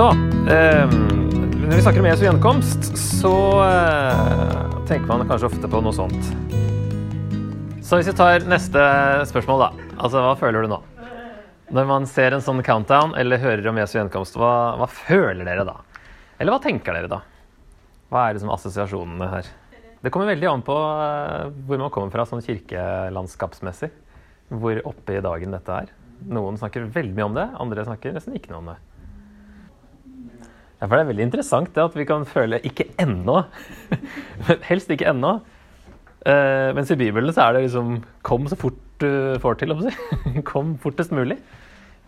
Så eh, Når vi snakker om Jesu gjenkomst, så eh, tenker man kanskje ofte på noe sånt. Så hvis vi tar neste spørsmål, da. Altså, hva føler du nå? Når man ser en sånn countdown eller hører om Jesu gjenkomst, hva, hva føler dere da? Eller hva tenker dere da? Hva er liksom assosiasjonene her? Det kommer veldig an på eh, hvor man kommer fra sånn kirkelandskapsmessig. Hvor oppe i dagen dette er. Noen snakker veldig mye om det, andre snakker nesten ikke noe om det. Ja, for det er veldig interessant det at vi kan føle 'ikke ennå'. Helst ikke ennå. Uh, mens i Bibelen så er det liksom 'kom så fort du får til', om si. Kom fortest mulig.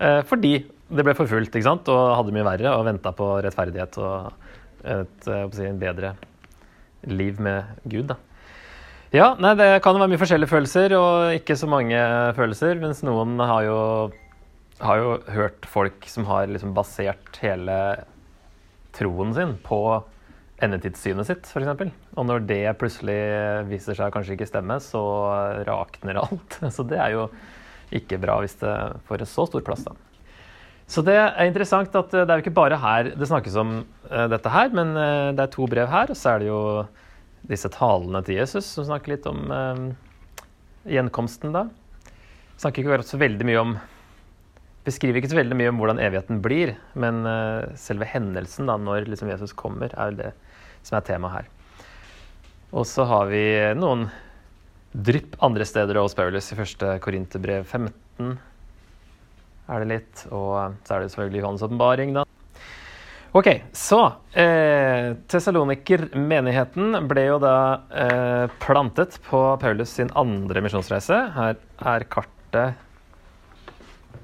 Uh, fordi det ble forfulgt ikke sant? og hadde mye verre og venta på rettferdighet og et, uh, si, en bedre liv med Gud. da. Ja, nei, det kan jo være mye forskjellige følelser og ikke så mange følelser. Mens noen har jo, har jo hørt folk som har liksom basert hele troen sin på endetidssynet sitt, f.eks. Og når det plutselig viser seg å kanskje ikke stemme, så rakner alt. Så det er jo ikke bra hvis det får en så stor plass, da. Så det er interessant at det er jo ikke bare her det snakkes om uh, dette her, men uh, det er to brev her, og så er det jo disse talene til Jesus som snakker litt om gjenkomsten, da. Snakker ikke så veldig mye om beskriver ikke så veldig mye om hvordan evigheten blir, men uh, selve hendelsen, da, når liksom Jesus kommer, er det som er temaet her. Og så har vi noen drypp andre steder hos Paulus. I første Korinterbrev 15 er det litt. Og så er det selvfølgelig Johannes' åpenbaring, da. Ok, så eh, Tessaloniker-menigheten ble jo da eh, plantet på Paulus sin andre misjonsreise. Her er kartet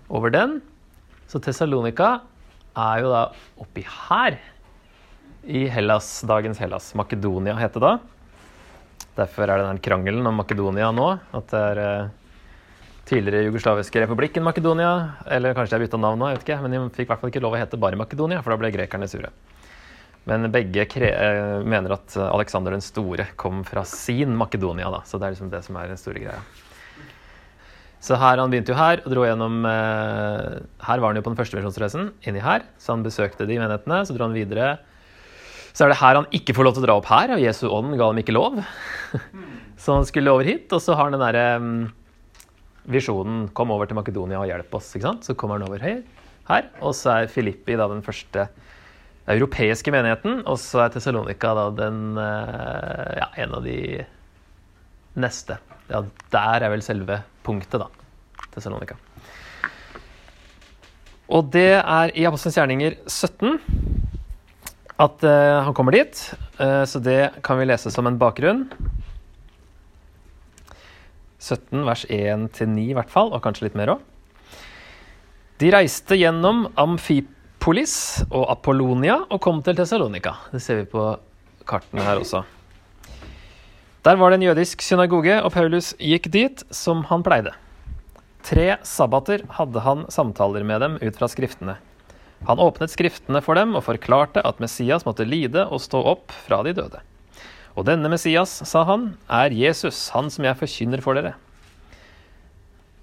over den. Så Tessalonika er jo da oppi her i Hellas, dagens Hellas. Makedonia heter det da. Derfor er det den krangelen om Makedonia nå. At det er eh, tidligere jugoslaviske republikken Makedonia. Eller kanskje de har bytta navn nå, jeg vet ikke. Men de fikk i hvert fall ikke lov å hete bare Makedonia, for da ble grekerne sure. Men begge eh, mener at Aleksander den store kom fra sin Makedonia, da. Så det er liksom det som er den store greia. Så her, Han begynte jo her og dro gjennom eh, Her var han jo på den første misjonsreisen, inni her. Så han besøkte de menighetene. Så dro han videre. Så er det her han ikke får lov til å dra opp her, og Jesu ånd ga ham ikke lov. så han skulle over hit, og så har han den derre eh, visjonen 'Kom over til Makedonia og hjelp oss'. ikke sant? Så kommer han over her. her og så er Filippi da den første europeiske menigheten, og så er Tessalonika da den eh, ja, en av de neste. Ja, der er vel selve punktet, da. Tessalonika. Og det er i Apostelens gjerninger 17 at uh, han kommer dit. Uh, så det kan vi lese som en bakgrunn. 17 vers 1-9 i hvert fall, og kanskje litt mer òg. De reiste gjennom Amfipolis og Apollonia og kom til Tessalonika. Det ser vi på kartene her også. Der var det en jødisk synagoge, og Paulus gikk dit som han pleide. Tre sabbater hadde han samtaler med dem ut fra skriftene. Han åpnet skriftene for dem og forklarte at Messias måtte lide og stå opp fra de døde. Og denne Messias, sa han, er Jesus, han som jeg forkynner for dere.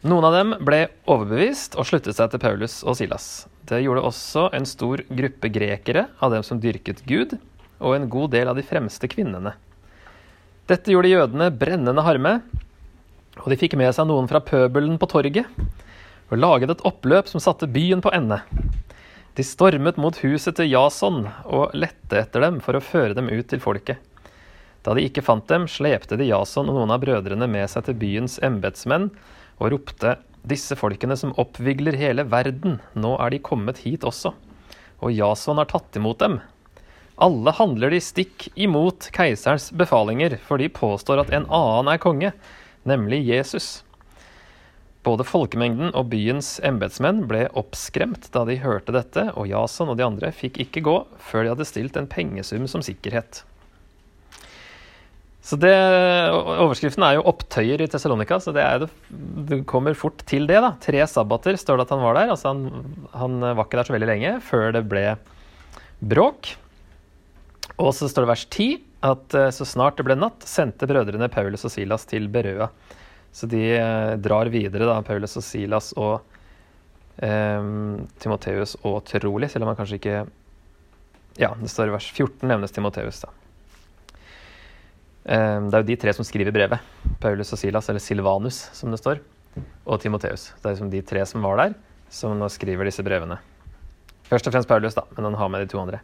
Noen av dem ble overbevist og sluttet seg til Paulus og Silas. Det gjorde også en stor gruppe grekere av dem som dyrket Gud, og en god del av de fremste kvinnene. Dette gjorde jødene brennende harme, og de fikk med seg noen fra pøbelen på torget og laget et oppløp som satte byen på ende. De stormet mot huset til Jason og lette etter dem for å føre dem ut til folket. Da de ikke fant dem, slepte de Jason og noen av brødrene med seg til byens embetsmenn og ropte disse folkene som oppvigler hele verden, nå er de kommet hit også. Og Jason har tatt imot dem, alle handler de stikk imot keiserens befalinger, for de påstår at en annen er konge, nemlig Jesus. Både folkemengden og byens embetsmenn ble oppskremt da de hørte dette, og Jason og de andre fikk ikke gå før de hadde stilt en pengesum som sikkerhet. Så det, Overskriften er jo 'opptøyer i Tessalonika', så det, er, det, kommer fort til det. da. Tre sabbater står det at han var der. altså han, han var ikke der så veldig lenge før det ble bråk. Og så står det vers 10 at eh, så snart det ble natt, sendte brødrene Paulus og Silas til Berøa. Så de eh, drar videre, da, Paulus og Silas og eh, Timoteus og Trolig, selv om han kanskje ikke Ja, det står i vers 14 nevnes Timoteus, da. Eh, det er jo de tre som skriver brevet. Paulus og Silas, eller Silvanus, som det står, og Timoteus. Det er liksom de tre som var der, som nå skriver disse brevene. Først og fremst Paulus, da, men han har med de to andre.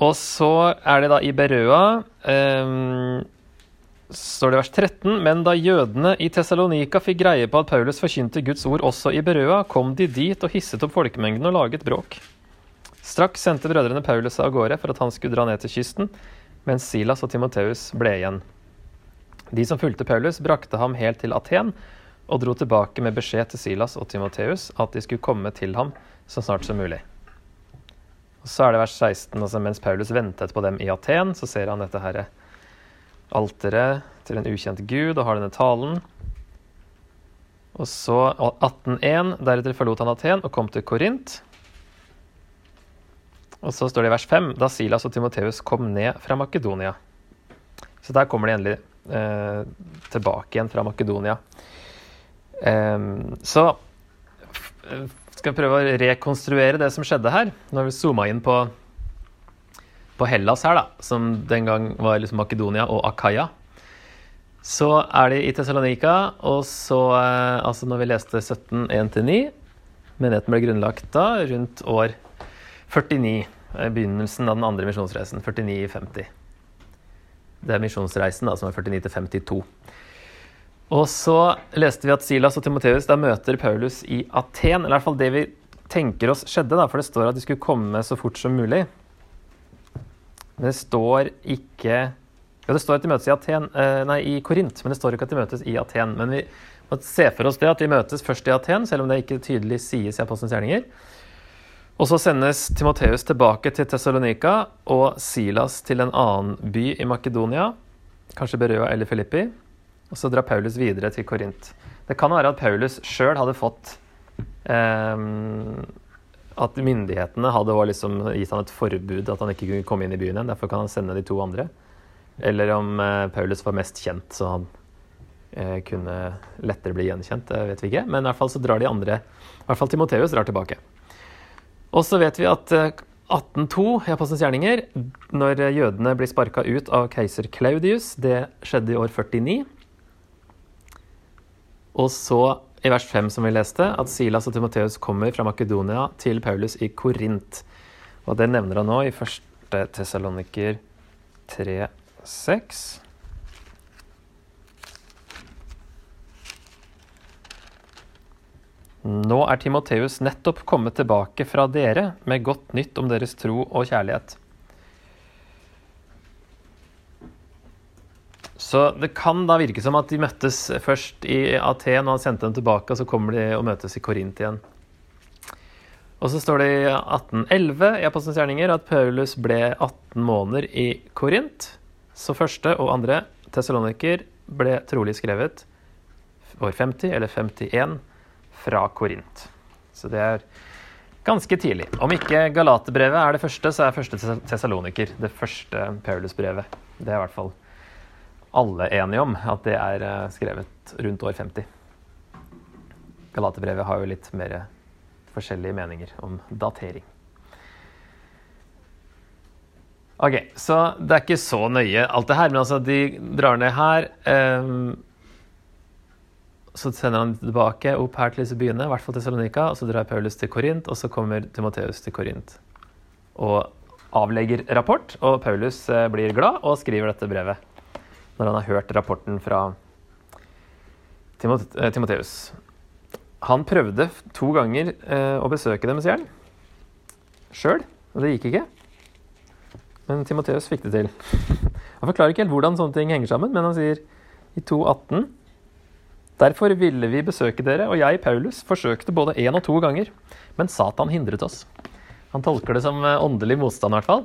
Og så er det da i Berøa um, står det vers 13.: Men da jødene i Tessalonika fikk greie på at Paulus forkynte Guds ord også i Berøa, kom de dit og hisset opp folkemengden og laget bråk. Straks sendte brødrene Paulus av gårde for at han skulle dra ned til kysten, mens Silas og Timoteus ble igjen. De som fulgte Paulus, brakte ham helt til Aten og dro tilbake med beskjed til Silas og Timoteus at de skulle komme til ham så snart som mulig. Og Så er det vers 16, altså mens Paulus ventet på dem i Aten, så ser han dette herre alteret til en ukjent gud og har denne talen. Og så 18.1. Deretter forlot han Aten og kom til Korint. Og så står det i vers 5 da Silas og Timoteus kom ned fra Makedonia. Så der kommer de endelig eh, tilbake igjen fra Makedonia. Eh, så skal vi prøve å rekonstruere det som skjedde her. Nå har vi zooma inn på på Hellas her, da, som den gang var liksom Makedonia og Akaya. Så er de i Tessalonika, og så eh, Altså når vi leste 17.1-9 Menigheten ble grunnlagt da rundt år 49. Eh, begynnelsen av den andre misjonsreisen. 49-50. Det er misjonsreisen da, som er 49 52. Og så leste vi at Silas og Timoteus møter Paulus i Aten. Eller i hvert fall det vi tenker oss skjedde, da, for det står at de skulle komme så fort som mulig. Men det står ikke Ja, det står at de møtes i, Aten, eh, nei, i Korint, men det står ikke at de møtes i Aten. Men vi må se for oss det at de møtes først i Aten, selv om det ikke tydelig sies i Apostelens gjerninger. Og så sendes Timoteus tilbake til Tessalonika og Silas til en annen by i Makedonia, kanskje Berøa eller Filippi. Og så drar Paulus videre til Korint. Det kan være at Paulus sjøl hadde fått eh, at myndighetene hadde liksom gitt han et forbud at han ikke kunne komme inn i byen igjen. Derfor kan han sende de to andre. Eller om eh, Paulus var mest kjent, så han eh, kunne lettere bli gjenkjent. Det vet vi ikke. Men i hvert fall så drar de andre I hvert fall Timoteus drar tilbake. Og så vet vi at eh, 1802 i Apostelens gjerninger, når jødene blir sparka ut av keiser Claudius, det skjedde i år 49. Og så i vers 5 som vi leste, at Silas og Timoteus kommer fra Makedonia til Paulus i Korint. Og det nevner han nå i 1. Tessaloniker 3,6. Nå er Timoteus nettopp kommet tilbake fra dere med godt nytt om deres tro og kjærlighet. Så det kan da virke som at de møttes først i Aten, og han sendte dem tilbake, og så kommer de og møtes i Korint igjen. Og så står det i 1811 i Apostelens gjerninger at Paulus ble 18 måneder i Korint. Så første og andre tessaloniker ble trolig skrevet år 50 eller 51 fra Korint. Så det er ganske tidlig. Om ikke Galaterbrevet er det første, så er første tessaloniker det første Paulus-brevet. Det er i hvert fall alle enige om at det er eh, skrevet rundt år 50. Galaterbrevet har jo litt mer forskjellige meninger om datering. Ok, så det er ikke så nøye alt det her, men altså de drar ned her. Um, så sender han tilbake opp her til disse byene, i hvert fall til Salonika, og så drar Paulus til Korint, og så kommer Timoteus til Korint og avlegger rapport. Og Paulus eh, blir glad og skriver dette brevet når han har hørt rapporten fra eh, Timoteus. Han prøvde to ganger eh, å besøke dem, sier han. Sjøl, og det gikk ikke. Men Timoteus fikk det til. Han forklarer ikke helt hvordan sånne ting henger sammen, men han sier i 2.18 Derfor ville vi besøke dere, og jeg, Paulus, forsøkte både én og to ganger, men Satan hindret oss. Han tolker det som eh, åndelig motstand, i hvert fall.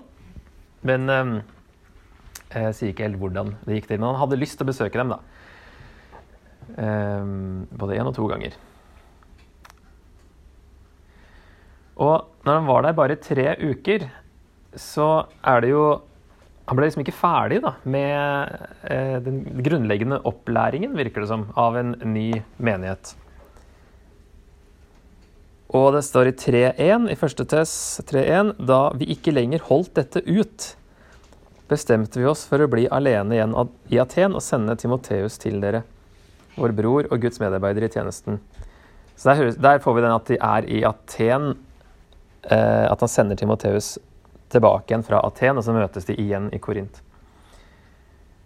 Men jeg sier ikke helt hvordan det gikk til, men han hadde lyst til å besøke dem, da. Um, både én og to ganger. Og når han var der bare tre uker, så er det jo Han ble liksom ikke ferdig da, med eh, den grunnleggende opplæringen, virker det som, av en ny menighet. Og det står i 3.1 i første tess 3.1 da vi ikke lenger holdt dette ut, bestemte vi oss for å bli alene igjen i Aten og sende Timoteus til dere, vår bror og Guds medarbeider i tjenesten. Så der, der får vi den at de er i Aten, eh, at han sender Timoteus tilbake igjen fra Aten, og så møtes de igjen i Korint.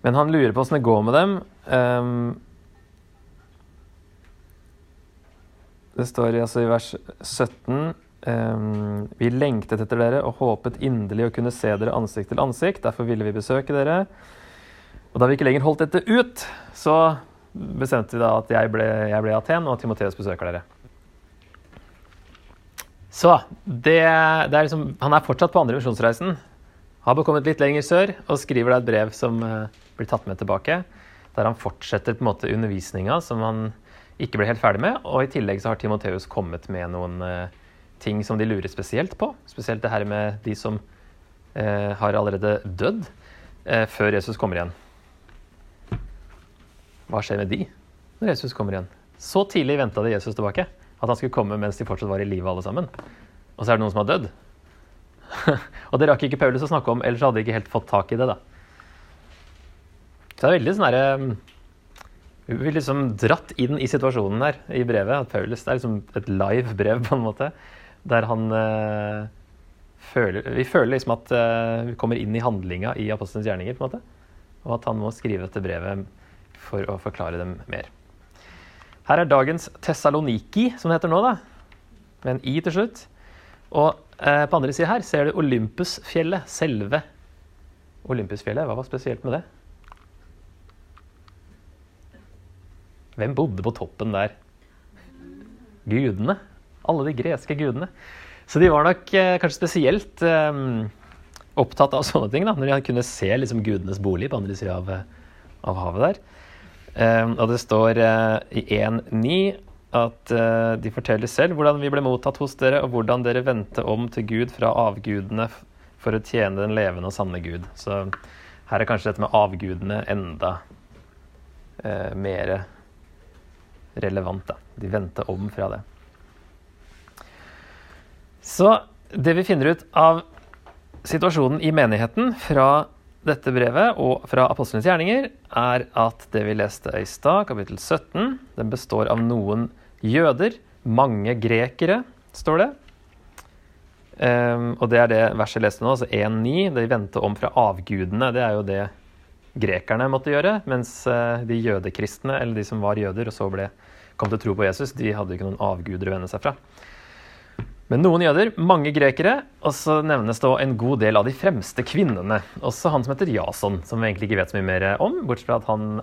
Men han lurer på åssen det går med dem. Um, det står altså i vers 17 um, Vi lengtet etter dere og håpet inderlig å kunne se dere ansikt til ansikt. Derfor ville vi besøke dere. Og da vi ikke lenger holdt dette ut, så bestemte vi da at jeg ble, jeg ble Aten, og Timoteus besøker dere. Så det, det er liksom, Han er fortsatt på andre misjonsreisen. Har bekommet litt lenger sør og skriver da et brev som uh, blir tatt med tilbake. Der han fortsetter på en måte undervisninga som han ikke ble helt ferdig med. Og i tillegg så har Timoteus kommet med noen uh, ting som de lurer spesielt på. Spesielt det her med de som eh, har allerede dødd før Jesus kommer igjen. Hva skjer med de når Jesus kommer igjen? Så tidlig venta de Jesus tilbake. At han skulle komme mens de fortsatt var i live alle sammen. Og så er det noen som har dødd. og det rakk ikke Paulus å snakke om, ellers hadde de ikke helt fått tak i det. da. Så det er veldig sånn herre mm, Vi blir liksom dratt inn i situasjonen her i brevet. at Paulus, Det er liksom et live brev, på en måte. Der han øh, føler Vi føler liksom at øh, vi kommer inn i handlinga i apostelens gjerninger. på en måte. Og at han må skrive dette brevet for å forklare dem mer. Her er dagens Tessaloniki, som det heter nå, da. med en i til slutt. Og eh, på andre sida her ser du Olympusfjellet, selve Olympusfjellet. Hva var spesielt med det? Hvem bodde på toppen der? Gudene. Alle de greske gudene. Så de var nok eh, kanskje spesielt eh, opptatt av sånne ting, da, når de kunne se liksom, gudenes bolig på andre sida av, av havet der. Og det står eh, i 1.9 at eh, de forteller selv hvordan vi ble mottatt hos dere, og hvordan dere vendte om til Gud fra avgudene for å tjene den levende og sanne Gud. Så her er kanskje dette med avgudene enda eh, mer relevant. Da. De vendte om fra det. Så det vi finner ut av situasjonen i menigheten fra dette brevet og fra apostlenes gjerninger er at det vi leste i stad, kapittel 17, den består av noen jøder, mange grekere, står det. Um, og det er det verset jeg leste nå, altså 1.9. Det de vendte om fra avgudene. Det er jo det grekerne måtte gjøre, mens uh, de jødekristne, eller de som var jøder og så ble, kom til å tro på Jesus, de hadde ikke noen avguder å vende seg fra. Men noen jøder, mange grekere, og så nevnes det en god del av de fremste kvinnene. Også han som heter Jason, som vi egentlig ikke vet så mye mer om, bortsett fra at han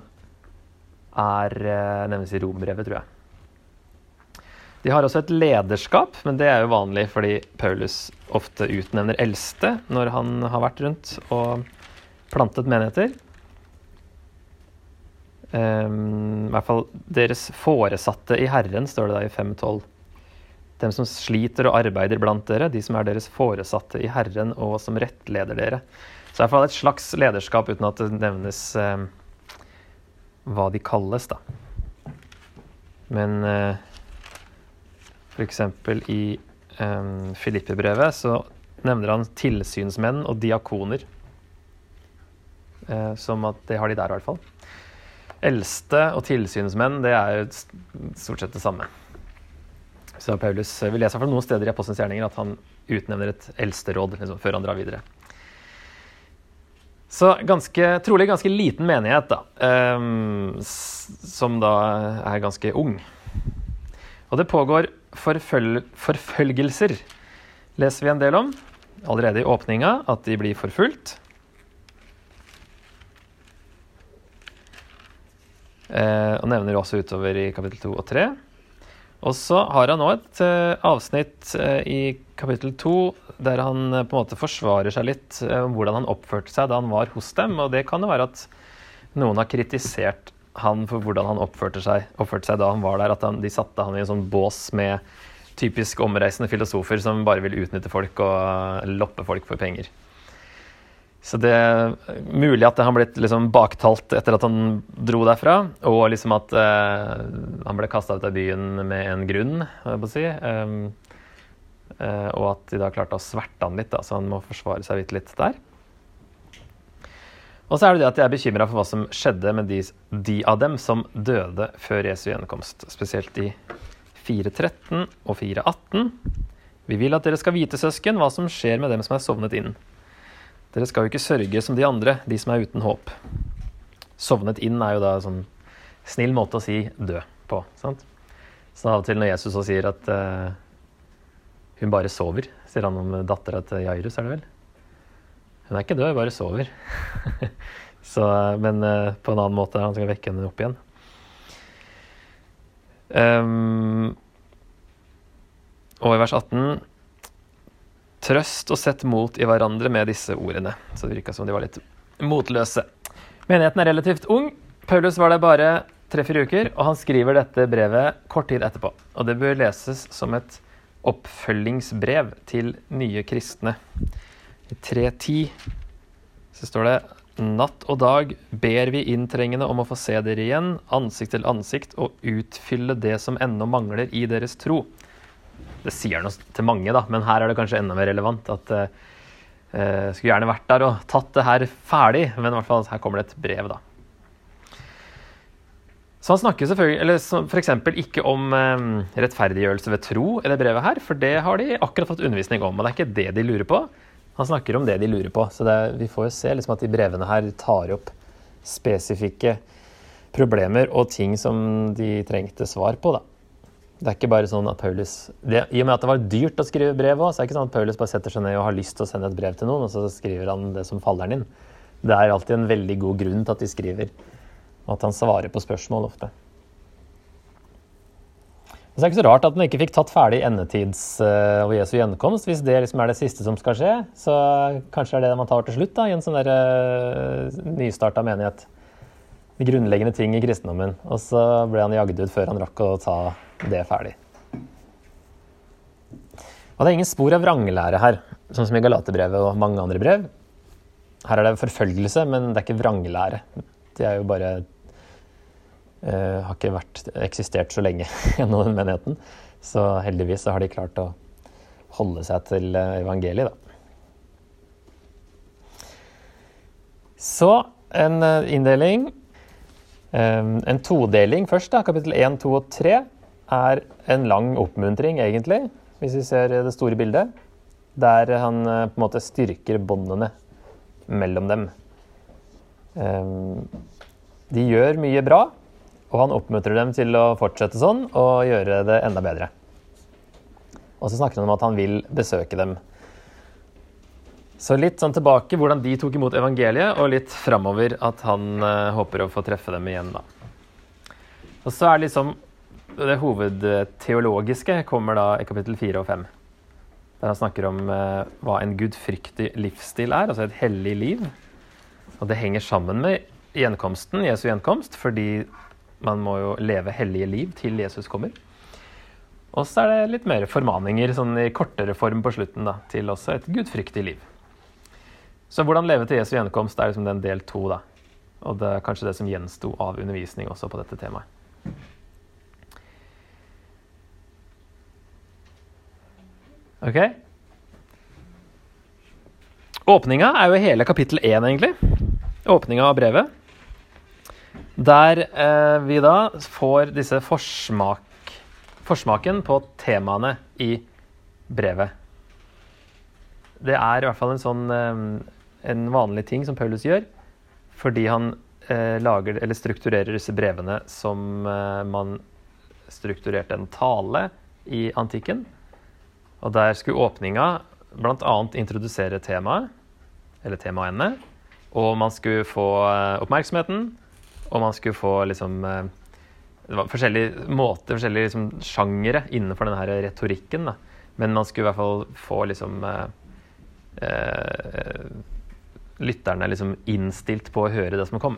er eh, nevnes i rombrevet, tror jeg. De har også et lederskap, men det er jo vanlig fordi Paulus ofte utnevner eldste når han har vært rundt og plantet menigheter. Um, I hvert fall deres foresatte i Herren, står det da i 512 dem som sliter og arbeider blant dere, de som er deres foresatte i Herren og som rettleder dere. Så det er fall et slags lederskap uten at det nevnes eh, hva de kalles, da. Men eh, f.eks. i eh, Filippe-brevet så nevner han tilsynsmenn og diakoner. Eh, som at det har de der, i hvert fall. Eldste og tilsynsmenn, det er stort sett det samme. Så Paulus, Vi leser fra noen steder i Apostelens gjerninger at han utnevner et eldsteråd liksom, før han drar videre. Så ganske, trolig ganske liten menighet, da. Um, som da er ganske ung. Og det pågår forføl forfølgelser, leser vi en del om. Allerede i åpninga at de blir forfulgt. Uh, og nevner også utover i kapittel 2 og 3. Og så har han òg et uh, avsnitt uh, i kapittel to der han uh, på en måte forsvarer seg litt om hvordan han oppførte seg da han var hos dem. Og det kan jo være at noen har kritisert han for hvordan han oppførte seg, oppførte seg da han var der. At han, de satte han i en sånn bås med typisk omreisende filosofer som bare vil utnytte folk og loppe folk for penger. Så det er mulig at det har blitt liksom baktalt etter at han dro derfra, og liksom at eh, han ble kasta ut av byen med en grunn, jeg på si. Um, uh, og at de da klarte å sverte han litt, da, så han må forsvare seg litt, litt der. Og så er det det at jeg er bekymra for hva som skjedde med de, de, av dem som døde før Jesu gjenkomst. Spesielt i 4.13 og 4.18. Vi vil at dere skal vite, søsken, hva som skjer med dem som er sovnet inn. Dere skal jo ikke sørge som de andre, de som er uten håp. Sovnet inn er jo da en sånn snill måte å si dø på. sant? Så av og til når Jesus så sier at uh, hun bare sover, sier han om dattera til Jairus, er det vel? Hun er ikke død, hun bare sover. Så, men uh, på en annen måte han skal vekke henne opp igjen. Um, og i vers 18 Trøst og sett mot i hverandre med disse ordene. Så det virka som de var litt motløse. Menigheten er relativt ung. Paulus var der bare tre-fire uker, og han skriver dette brevet kort tid etterpå. Og det bør leses som et oppfølgingsbrev til nye kristne. I 3.10 så står det Natt og dag ber vi inntrengende om å få se dere igjen, ansikt til ansikt, og utfylle det som ennå mangler i deres tro. Det sier noe til mange, da, men her er det kanskje enda mer relevant. At uh, skulle gjerne vært der og tatt det her ferdig, men i hvert fall her kommer det et brev, da. Så han snakker selvfølgelig, eller f.eks. ikke om um, rettferdiggjørelse ved tro i det brevet her, for det har de akkurat fått undervisning om, og det er ikke det de lurer på. Han snakker om det de lurer på. Så det, vi får jo se liksom at de brevene her tar opp spesifikke problemer og ting som de trengte svar på, da. Det er ikke bare sånn at Paulus det, I og med at det var dyrt å skrive brev òg, så er det ikke sånn at Paulus bare setter seg ned og har lyst til å sende et brev til noen, og så skriver han det som faller han inn. Det er alltid en veldig god grunn til at de skriver, og at han svarer på spørsmål ofte. Så det er ikke så rart at han ikke fikk tatt ferdig endetids uh, og Jesu gjenkomst. Hvis det liksom er det siste som skal skje, så kanskje det er det man tar til slutt da, i en sånn der uh, nystarta menighet. De grunnleggende ting i kristendommen. Og så ble han jagd ut før han rakk å ta det er ferdig. Og det er ingen spor av vranglære her, sånn som i Galaterbrevet og mange andre brev. Her er det forfølgelse, men det er ikke vranglære. De er jo bare uh, Har ikke vært, eksistert så lenge gjennom den menigheten. Så heldigvis så har de klart å holde seg til eh, evangeliet, da. Så en eh, inndeling. En todeling først, da. Kapittel 1, 2 og 3 er en lang oppmuntring, egentlig, hvis vi ser det store bildet. Der han eh, på en måte styrker båndene mellom dem. Ehm, de gjør mye bra, og han oppmuntrer dem til å fortsette sånn og gjøre det enda bedre. Og så snakker han om at han vil besøke dem. Så litt sånn tilbake hvordan de tok imot evangeliet, og litt framover at han uh, håper å få treffe dem igjen, da. Og så er det liksom det hovedteologiske kommer da i kapittel 4 og 5. Der han snakker om eh, hva en gudfryktig livsstil er, altså et hellig liv. Og det henger sammen med gjenkomsten, Jesu gjenkomst, fordi man må jo leve hellige liv til Jesus kommer. Og så er det litt mer formaninger sånn i kortere form på slutten da, til også et gudfryktig liv. Så hvordan leve til Jesu gjenkomst er liksom den del to. da. Og det er kanskje det som gjensto av undervisning også på dette temaet. Ok? Åpninga er jo hele kapittel 1, egentlig. Åpninga av brevet. Der eh, vi da får disse forsmak, forsmaken på temaene i brevet. Det er i hvert fall en sånn eh, en vanlig ting som Paulus gjør, fordi han eh, lager, strukturerer disse brevene som eh, man strukturerte en tale i antikken. Og der skulle åpninga bl.a. introdusere temaet, eller temaene. Og man skulle få eh, oppmerksomheten, og man skulle få liksom eh, Det var forskjellige måter, forskjellige liksom, sjangere innenfor denne her retorikken. Da. Men man skulle i hvert fall få liksom eh, eh, Lytterne liksom innstilt på å høre det som kom.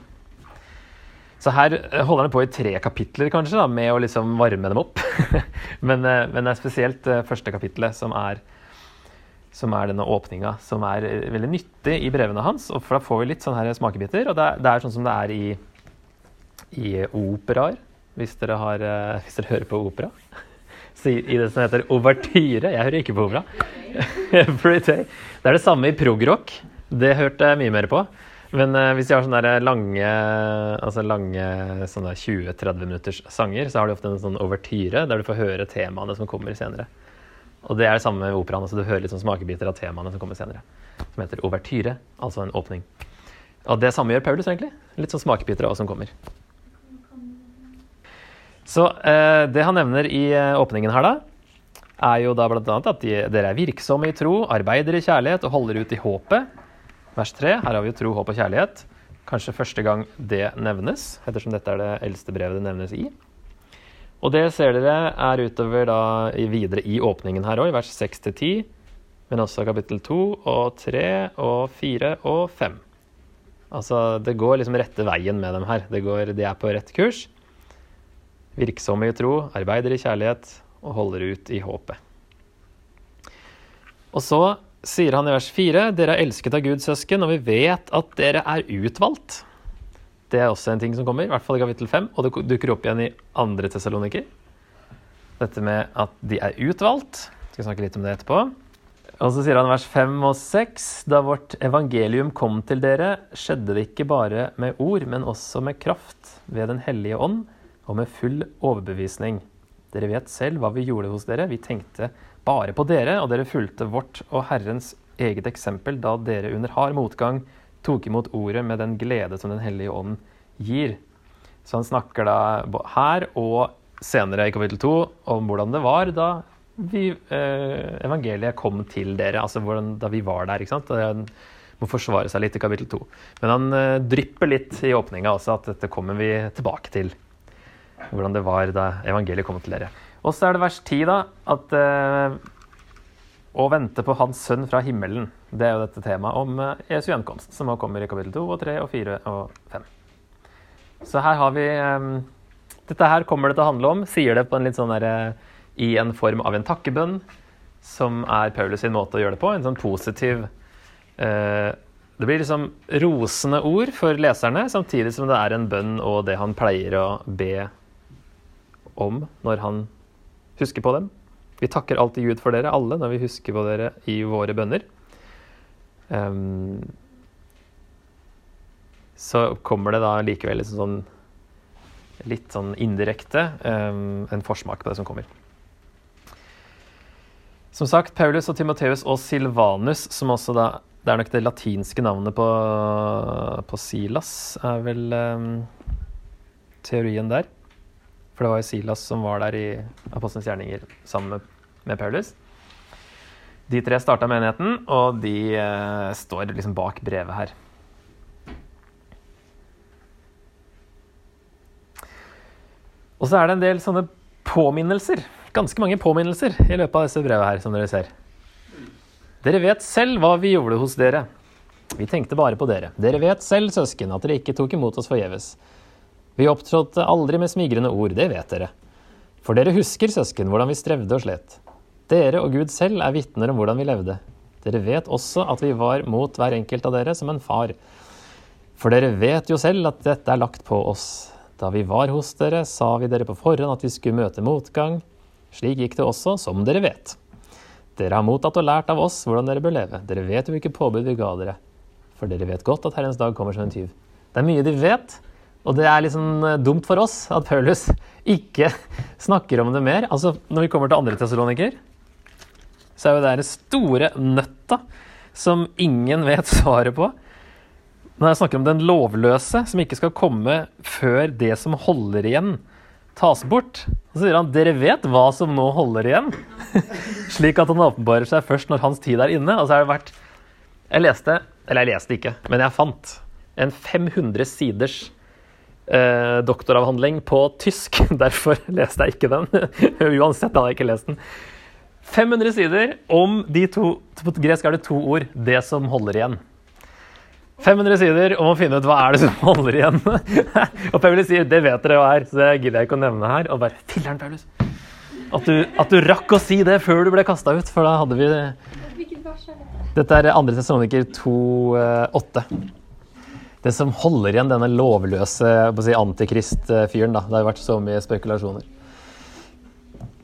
Så her eh, holder han på i tre kapitler kanskje, da, med å liksom varme dem opp. men, eh, men, det er spesielt eh, første kapitlet som er, som er denne åpninga, som er veldig nyttig i brevene hans. og for Da får vi litt sånne her smakebiter. og Det, er, det er sånn som det er i, i operaer, hvis hvis dere hører på opera. i det som heter overtyre. Jeg hører ikke på opera. Det er det samme i progrock. Det hørte jeg mye mer på. Men uh, hvis de har sånne lange, altså lange 20-30 minutters sanger, så har de ofte en sånn overtyre der du får høre temaene som kommer senere. Og det er det samme med operaen. altså Du hører litt sånn smakebiter av temaene som kommer senere. Som heter overtyre, altså en åpning. Og det samme gjør Paulus, egentlig. Litt sånn smakebiter av hva som kommer. Så eh, det han nevner i eh, åpningen her, da, er jo da bl.a. at de, dere er virksomme i tro, arbeider i kjærlighet og holder ut i håpet. Vers 3. Her har vi jo tro, håp og kjærlighet. Kanskje første gang det nevnes, ettersom dette er det eldste brevet det nevnes i. Og det ser dere er utover da videre i åpningen her òg, i vers 6-10. Men også kapittel 2 og 3 og 4 og 5. Altså, det går liksom rette veien med dem her. Det går, de er på rett kurs. Virksomme i tro, arbeider i kjærlighet og holder ut i håpet. Og så sier han i vers 4.: Dere er elsket av Guds søsken, og vi vet at dere er utvalgt. Det er også en ting som kommer, i hvert fall i kapittel 5, og det dukker opp igjen i andre Tessaloniker. Dette med at de er utvalgt. Jeg skal snakke litt om det etterpå. Og så sier han vers 5 og 6.: Da vårt evangelium kom til dere, skjedde det ikke bare med ord, men også med kraft ved Den hellige ånd og med full overbevisning. Dere vet selv hva vi gjorde hos dere. Vi tenkte bare på dere, og dere fulgte vårt og Herrens eget eksempel da dere under hard motgang tok imot ordet med den glede som Den hellige ånd gir. Så han snakker da her og senere i kapittel 2 om hvordan det var da vi, eh, evangeliet kom til dere. Altså hvordan, da vi var der. ikke sant? Det må forsvare seg litt i kapittel 2. Men han eh, drypper litt i åpninga også at dette kommer vi tilbake til. Hvordan det var da evangeliet kom til dere. Og så er det vers 10, da, at eh, å vente på Hans sønn fra himmelen. Det er jo dette temaet om eh, Jesu gjenkomst, som nå kommer i kapittel 2 og 3 og 4 og 5. Så her har vi um, Dette her kommer det til å handle om, sier det på en litt sånn der, uh, i en form av en takkebønn, som er Paulus sin måte å gjøre det på. En sånn positiv uh, Det blir liksom rosende ord for leserne, samtidig som det er en bønn og det han pleier å be om når han husker på dem. Vi takker alltid Gud for dere alle når vi husker på dere i våre bønner. Um, så kommer det da likevel liksom sånn litt sånn indirekte um, en forsmak på det som kommer. Som sagt, Paulus og Timoteus og Silvanus, som også da Det er nok det latinske navnet på, på Silas, er vel um, teorien der. For det var jo Silas som var der i Apostelens gjerninger sammen med, med Paulus. De tre starta menigheten, og de eh, står liksom bak brevet her. Og så er det en del sånne påminnelser. Ganske mange påminnelser i løpet av disse brevet her, som dere ser. Dere vet selv hva vi gjorde hos dere. Vi tenkte bare på dere. Dere vet selv, søsken, at dere ikke tok imot oss forgjeves. Vi opptrådte aldri med smigrende ord, det vet dere. For dere husker, søsken, hvordan vi strevde og slet. Dere og Gud selv er vitner om hvordan vi levde. Dere vet også at vi var mot hver enkelt av dere som en far. For dere vet jo selv at dette er lagt på oss. Da vi var hos dere, sa vi dere på forhånd at vi skulle møte motgang. Slik gikk det også, som dere vet. Dere har mottatt og lært av oss hvordan dere bør leve. Dere vet jo hvilke påbud vi ga dere. For dere vet godt at Herrens dag kommer som en tyv. Det er mye de vet, og det er liksom dumt for oss at Paulus ikke snakker om det mer. Altså, Når vi kommer til andre tesaloniker, så er jo det den store nøtta som ingen vet svaret på. Når jeg snakker om den lovløse som ikke skal komme før det som holder igjen, tas bort, så sier han dere vet hva som nå holder igjen. Slik at han åpenbarer seg først når hans tid er inne. Og så har det vært Jeg leste, eller jeg leste ikke, men jeg fant en 500 siders eh, doktoravhandling på tysk. Derfor leste jeg ikke den. Uansett hadde jeg ikke lest den. 500 sider om de to På gresk er det to ord 'det som holder igjen'. 500 sider om å finne ut hva er det som holder igjen. og Paulus sier 'det vet dere hva er', så det gidder jeg ikke å nevne her. Og bare Filler'n, Paulus! At du, at du, rakk å si det før du ble kasta ut, for da hadde vi Dette er andre sesoniker 2.8 det som holder igjen denne lovløse si, antikrist-fyren. Det har vært så mye spekulasjoner.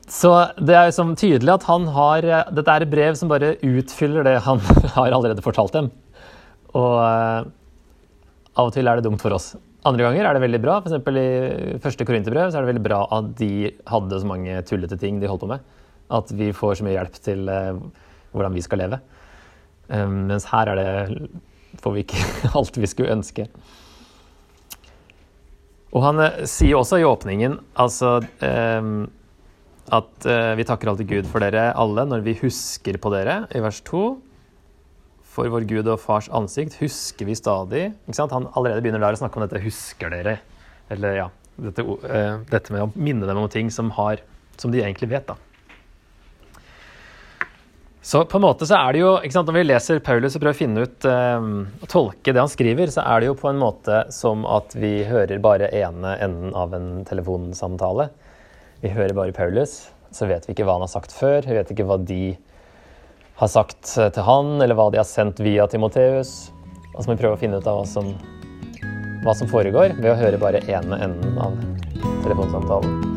Så det er liksom tydelig at han har Dette er et brev som bare utfyller det han har allerede fortalt dem. Og uh, av og til er det dumt for oss. Andre ganger er det veldig bra. F.eks. i første korinterbrev er det veldig bra at de hadde så mange tullete ting de holdt på med. At vi får så mye hjelp til uh, hvordan vi skal leve. Um, mens her er det får vi ikke alt vi skulle ønske. Og han uh, sier også i åpningen altså eh, at eh, vi takker alltid Gud for dere alle når vi husker på dere, i vers 2. For vår Gud og Fars ansikt husker vi stadig. Han allerede begynner der å snakke om dette 'husker dere'. Eller ja, dette, eh, dette med å minne dem om ting som, har, som de egentlig vet. da. Så på en måte så er det jo, ikke sant, Når vi leser Paulus og prøver å finne ut um, og tolke det han skriver, så er det jo på en måte som at vi hører bare ene enden av en telefonsamtale. Vi hører bare Paulus, så vet vi ikke hva han har sagt før. Vi vet ikke hva de har sagt eh, til han, eller hva de har sendt via Timoteus. Og så må vi prøve å finne ut av hva som, hva som foregår, ved å høre bare ene enden av telefonsamtalen.